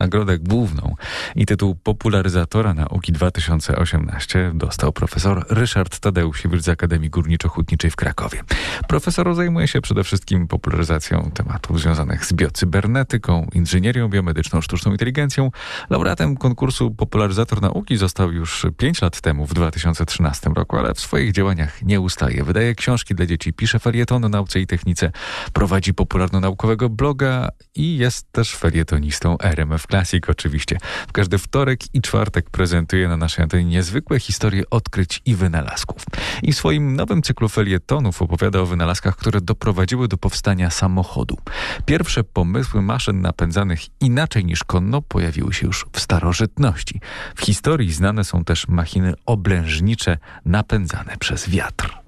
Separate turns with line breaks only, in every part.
Nagrodę główną i tytuł popularyzatora nauki 2018 dostał profesor Ryszard Tadeusiewicz z Akademii Górniczo-Hutniczej w Krakowie. Profesor zajmuje się przede wszystkim popularyzacją tematów związanych z biocybernetyką, inżynierią biomedyczną, sztuczną inteligencją. Laureatem konkursu Popularyzator Nauki został już 5 lat temu, w 2013 roku, ale w swoich działaniach nie ustaje. Wydaje książki dla dzieci, pisze felietony o nauce i technice, prowadzi popularno-naukowego bloga i jest też felietonistą RMF Classic oczywiście. W każdy wtorek i czwartek prezentuje na naszej antenie niezwykłe historie odkryć i wynalazków. I w swoim nowym cyklu felietonów opowiada o wynalazkach, które doprowadziły do powstania samochodu. Pierwsze pomysły maszyn napędzanych inaczej niż konno pojawiły się już w starożytności. W historii znane są też machiny oblężnicze napędzane przez wiatr.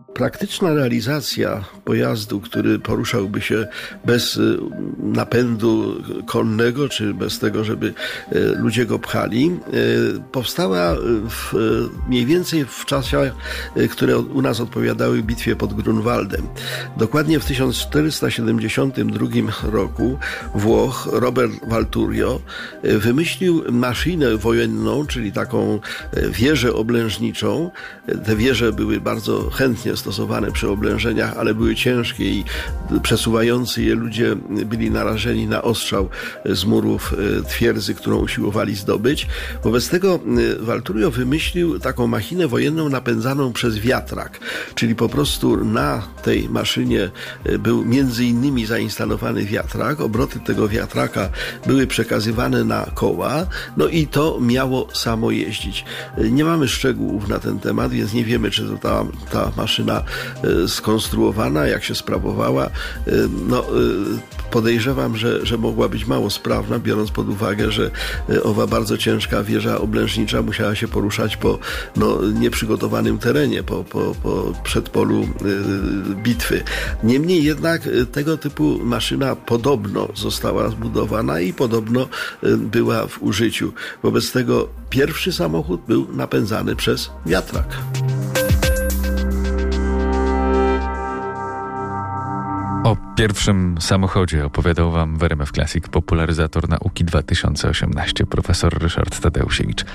Praktyczna realizacja pojazdu, który poruszałby się bez y, napędu konnego, czy bez tego, żeby y, ludzie go pchali, y, powstała w, mniej więcej w czasach, które u nas odpowiadały bitwie pod Grunwaldem. Dokładnie w 1472 roku Włoch Robert Valturio wymyślił maszynę wojenną, czyli taką wieżę oblężniczą. Te wieże były bardzo chętnie stosowane przy oblężeniach, ale były ciężkie i przesuwający je ludzie byli narażeni na ostrzał z murów e, twierdzy, którą usiłowali zdobyć. Wobec tego Walturio e, wymyślił taką machinę wojenną napędzaną przez wiatrak, czyli po prostu na tej maszynie e, był między innymi zainstalowany wiatrak, obroty tego wiatraka były przekazywane na koła, no i to miało samo jeździć. Nie mamy szczegółów na ten temat, więc nie wiemy, czy to ta, ta maszyna E, skonstruowana, jak się sprawowała. E, no, e, podejrzewam, że, że mogła być mało sprawna, biorąc pod uwagę, że owa bardzo ciężka wieża oblężnicza musiała się poruszać po no, nieprzygotowanym terenie, po, po, po przedpolu bitwy. Niemniej jednak tego typu maszyna podobno została zbudowana i podobno była w użyciu. Wobec tego pierwszy samochód był napędzany przez wiatrak.
O pierwszym samochodzie opowiadał Wam w RMF Classic popularyzator nauki 2018 profesor Ryszard Tadeusiewicz.